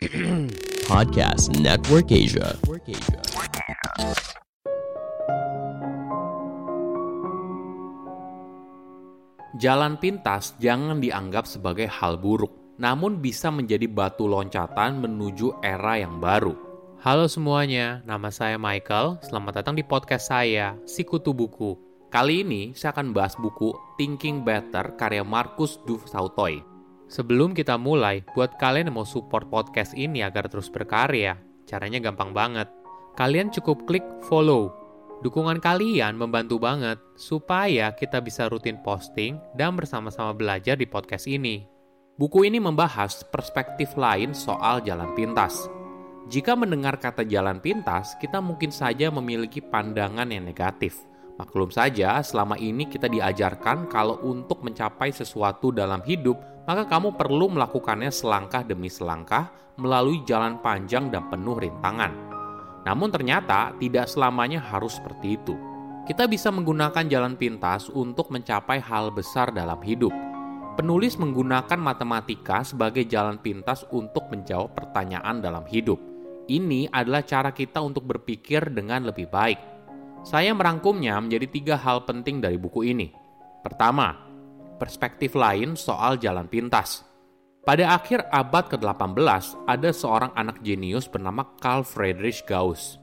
Podcast Network Asia. Jalan pintas jangan dianggap sebagai hal buruk, namun bisa menjadi batu loncatan menuju era yang baru. Halo semuanya, nama saya Michael. Selamat datang di podcast saya, Sikutu Buku. Kali ini saya akan bahas buku Thinking Better karya Markus Du Sautoy. Sebelum kita mulai, buat kalian yang mau support podcast ini agar terus berkarya, caranya gampang banget. Kalian cukup klik follow Dukungan kalian membantu banget supaya kita bisa rutin posting dan bersama-sama belajar di podcast ini. Buku ini membahas perspektif lain soal jalan pintas. Jika mendengar kata jalan pintas, kita mungkin saja memiliki pandangan yang negatif. Maklum saja, selama ini kita diajarkan kalau untuk mencapai sesuatu dalam hidup, maka kamu perlu melakukannya selangkah demi selangkah melalui jalan panjang dan penuh rintangan. Namun ternyata tidak selamanya harus seperti itu. Kita bisa menggunakan jalan pintas untuk mencapai hal besar dalam hidup. Penulis menggunakan matematika sebagai jalan pintas untuk menjawab pertanyaan dalam hidup. Ini adalah cara kita untuk berpikir dengan lebih baik. Saya merangkumnya menjadi tiga hal penting dari buku ini. Pertama, perspektif lain soal jalan pintas. Pada akhir abad ke-18, ada seorang anak jenius bernama Carl Friedrich Gauss.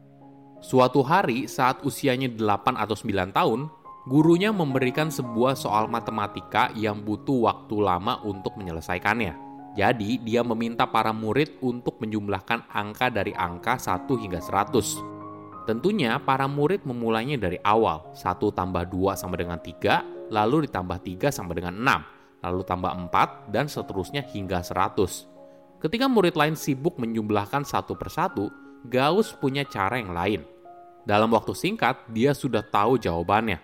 Suatu hari saat usianya 8 atau 9 tahun, gurunya memberikan sebuah soal matematika yang butuh waktu lama untuk menyelesaikannya. Jadi, dia meminta para murid untuk menjumlahkan angka dari angka 1 hingga 100. Tentunya, para murid memulainya dari awal. 1 tambah 2 sama dengan 3, lalu ditambah 3 sama dengan 6 lalu tambah 4, dan seterusnya hingga 100. Ketika murid lain sibuk menjumlahkan satu persatu, Gauss punya cara yang lain. Dalam waktu singkat, dia sudah tahu jawabannya.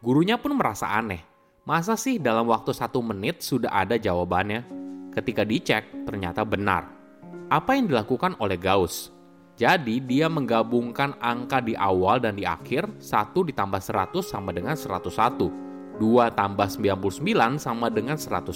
Gurunya pun merasa aneh. Masa sih dalam waktu satu menit sudah ada jawabannya? Ketika dicek, ternyata benar. Apa yang dilakukan oleh Gauss? Jadi dia menggabungkan angka di awal dan di akhir, 1 ditambah 100 sama dengan 101 2 tambah 99 sama dengan 101.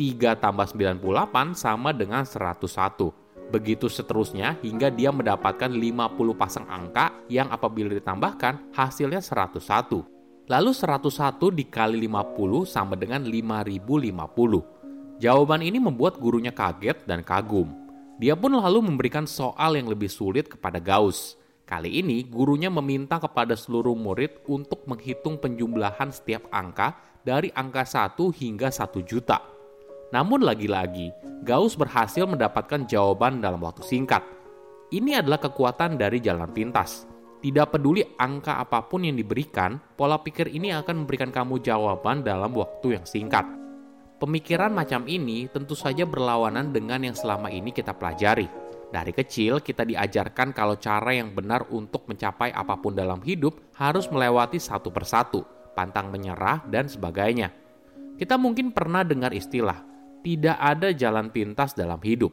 3 tambah 98 sama dengan 101. Begitu seterusnya hingga dia mendapatkan 50 pasang angka yang apabila ditambahkan hasilnya 101. Lalu 101 dikali 50 sama dengan 5050. Jawaban ini membuat gurunya kaget dan kagum. Dia pun lalu memberikan soal yang lebih sulit kepada Gauss. Kali ini, gurunya meminta kepada seluruh murid untuk menghitung penjumlahan setiap angka dari angka 1 hingga 1 juta. Namun lagi-lagi, Gauss berhasil mendapatkan jawaban dalam waktu singkat. Ini adalah kekuatan dari jalan pintas. Tidak peduli angka apa pun yang diberikan, pola pikir ini akan memberikan kamu jawaban dalam waktu yang singkat. Pemikiran macam ini tentu saja berlawanan dengan yang selama ini kita pelajari dari kecil kita diajarkan kalau cara yang benar untuk mencapai apa pun dalam hidup harus melewati satu persatu, pantang menyerah, dan sebagainya. Kita mungkin pernah dengar istilah, tidak ada jalan pintas dalam hidup.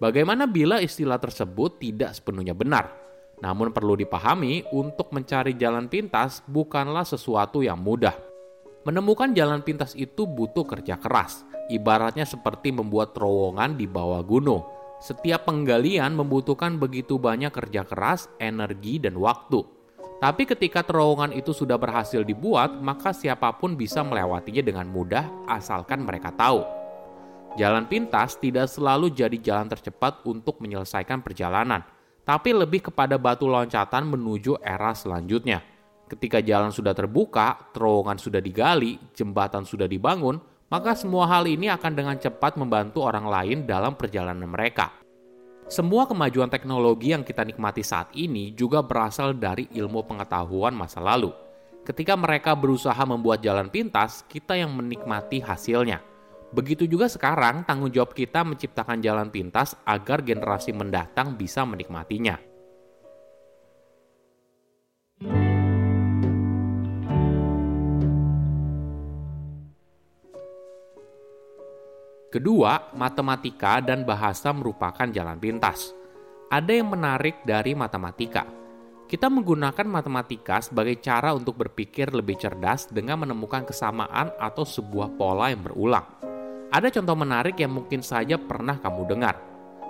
Bagaimana bila istilah tersebut tidak sepenuhnya benar? Namun perlu dipahami, untuk mencari jalan pintas bukanlah sesuatu yang mudah. Menemukan jalan pintas itu butuh kerja keras, ibaratnya seperti membuat terowongan di bawah gunung setiap penggalian membutuhkan begitu banyak kerja keras, energi, dan waktu. Tapi ketika terowongan itu sudah berhasil dibuat, maka siapa pun bisa melewatinya dengan mudah asalkan mereka tahu. Jalan pintas tidak selalu jadi jalan tercepat untuk menyelesaikan perjalanan, tapi lebih kepada batu loncatan menuju era selanjutnya. Ketika jalan sudah terbuka, terowongan sudah digali, jembatan sudah dibangun, maka semua hal ini akan dengan cepat membantu orang lain dalam perjalanan mereka. Semua kemajuan teknologi yang kita nikmati saat ini juga berasal dari ilmu pengetahuan masa lalu. Ketika mereka berusaha membuat jalan pintas, kita yang menikmati hasilnya. Begitu juga sekarang, tanggung jawab kita menciptakan jalan pintas agar generasi mendatang bisa menikmatinya. Kedua, matematika dan bahasa merupakan jalan pintas. Ada yang menarik dari matematika. Kita menggunakan matematika sebagai cara untuk berpikir lebih cerdas dengan menemukan kesamaan atau sebuah pola yang berulang. Ada contoh menarik yang mungkin saja pernah kamu dengar.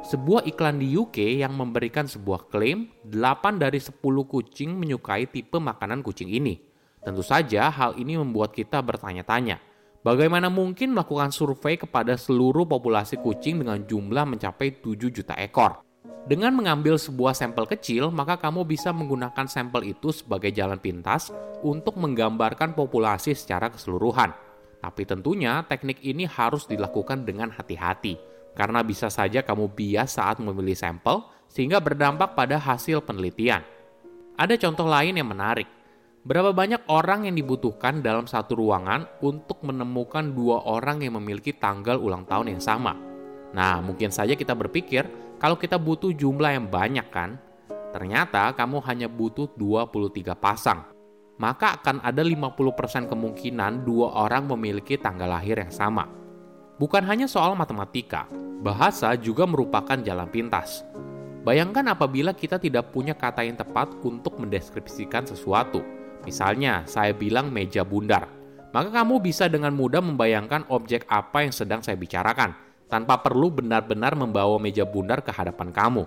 Sebuah iklan di UK yang memberikan sebuah klaim 8 dari 10 kucing menyukai tipe makanan kucing ini. Tentu saja hal ini membuat kita bertanya-tanya, bagaimana mungkin melakukan survei kepada seluruh populasi kucing dengan jumlah mencapai 7 juta ekor? Dengan mengambil sebuah sampel kecil, maka kamu bisa menggunakan sampel itu sebagai jalan pintas untuk menggambarkan populasi secara keseluruhan. Tapi tentunya teknik ini harus dilakukan dengan hati-hati karena bisa saja kamu bias saat memilih sampel sehingga berdampak pada hasil penelitian. Ada contoh lain yang menarik. Berapa banyak orang yang dibutuhkan dalam satu ruangan untuk menemukan dua orang yang memiliki tanggal ulang tahun yang sama? Nah, mungkin saja kita berpikir kalau kita butuh jumlah yang banyak kan? Ternyata kamu hanya butuh 23 pasang. Maka akan ada 50% kemungkinan dua orang memiliki tanggal lahir yang sama. Bukan hanya soal matematika, bahasa juga merupakan jalan pintas. Bayangkan apabila kita tidak punya kata yang tepat untuk mendeskripsikan sesuatu. Misalnya, saya bilang meja bundar. Maka kamu bisa dengan mudah membayangkan objek apa yang sedang saya bicarakan, tanpa perlu benar-benar membawa meja bundar ke hadapan kamu.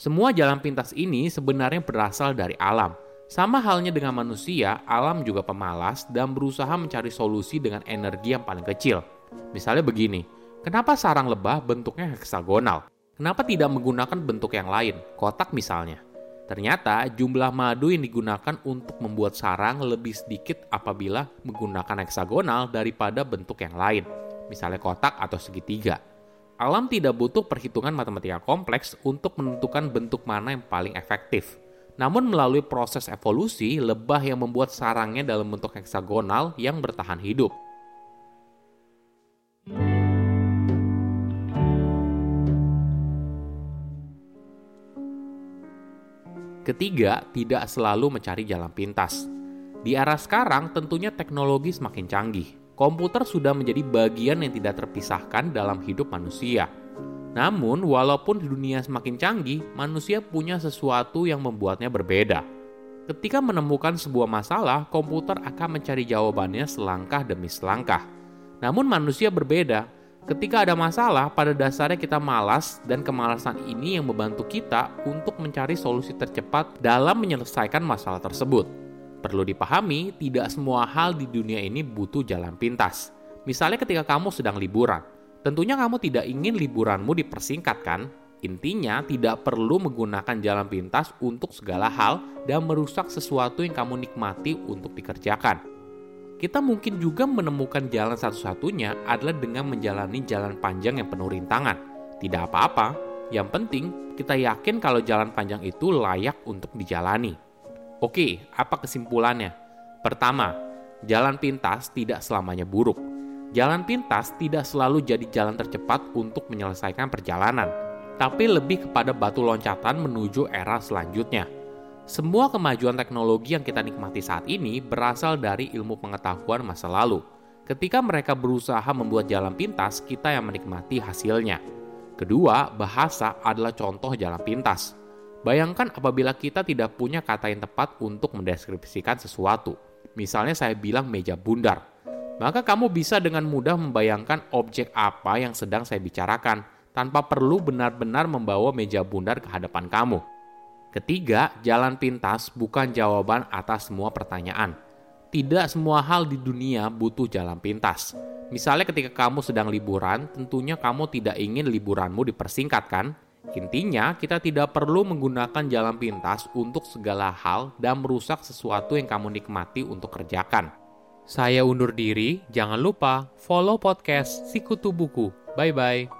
Semua jalan pintas ini sebenarnya berasal dari alam. Sama halnya dengan manusia, alam juga pemalas dan berusaha mencari solusi dengan energi yang paling kecil – Misalnya begini, kenapa sarang lebah bentuknya heksagonal? Kenapa tidak menggunakan bentuk yang lain, kotak misalnya? Ternyata jumlah madu yang digunakan untuk membuat sarang lebih sedikit apabila menggunakan heksagonal daripada bentuk yang lain, misalnya kotak atau segitiga. Alam tidak butuh perhitungan matematika kompleks untuk menentukan bentuk mana yang paling efektif. Namun melalui proses evolusi, lebah yang membuat sarangnya dalam bentuk heksagonal yang bertahan hidup. Ketiga, tidak selalu mencari jalan pintas. Di era sekarang, tentunya teknologi semakin canggih. Komputer sudah menjadi bagian yang tidak terpisahkan dalam hidup manusia. Namun, walaupun dunia semakin canggih, manusia punya sesuatu yang membuatnya berbeda. Ketika menemukan sebuah masalah, komputer akan mencari jawabannya selangkah demi selangkah. Namun, manusia berbeda Ketika ada masalah, pada dasarnya kita malas dan kemalasan ini yang membantu kita untuk mencari solusi tercepat dalam menyelesaikan masalah tersebut. Perlu dipahami, tidak semua hal di dunia ini butuh jalan pintas. Misalnya ketika kamu sedang liburan, tentunya kamu tidak ingin liburanmu dipersingkat kan? Intinya tidak perlu menggunakan jalan pintas untuk segala hal dan merusak sesuatu yang kamu nikmati untuk dikerjakan kita mungkin juga menemukan jalan satu-satunya adalah dengan menjalani jalan panjang yang penuh rintangan. Tidak apa-apa, yang penting kita yakin kalau jalan panjang itu layak untuk dijalani. Oke, apa kesimpulannya? Pertama, jalan pintas tidak selamanya buruk. Jalan pintas tidak selalu jadi jalan tercepat untuk menyelesaikan perjalanan, tapi lebih kepada batu loncatan menuju era selanjutnya. Semua kemajuan teknologi yang kita nikmati saat ini berasal dari ilmu pengetahuan masa lalu. Ketika mereka berusaha membuat jalan pintas, kita yang menikmati hasilnya. Kedua, bahasa adalah contoh jalan pintas. Bayangkan apabila kita tidak punya kata yang tepat untuk mendeskripsikan sesuatu. Misalnya saya bilang meja bundar. Maka kamu bisa dengan mudah membayangkan objek apa yang sedang saya bicarakan tanpa perlu benar-benar membawa meja bundar ke hadapan kamu. Ketiga, jalan pintas bukan jawaban atas semua pertanyaan. Tidak semua hal di dunia butuh jalan pintas. Misalnya ketika kamu sedang liburan, tentunya kamu tidak ingin liburanmu dipersingkat kan? Intinya, kita tidak perlu menggunakan jalan pintas untuk segala hal dan merusak sesuatu yang kamu nikmati untuk kerjakan. Saya undur diri, jangan lupa follow podcast Sikutu Buku. Bye-bye.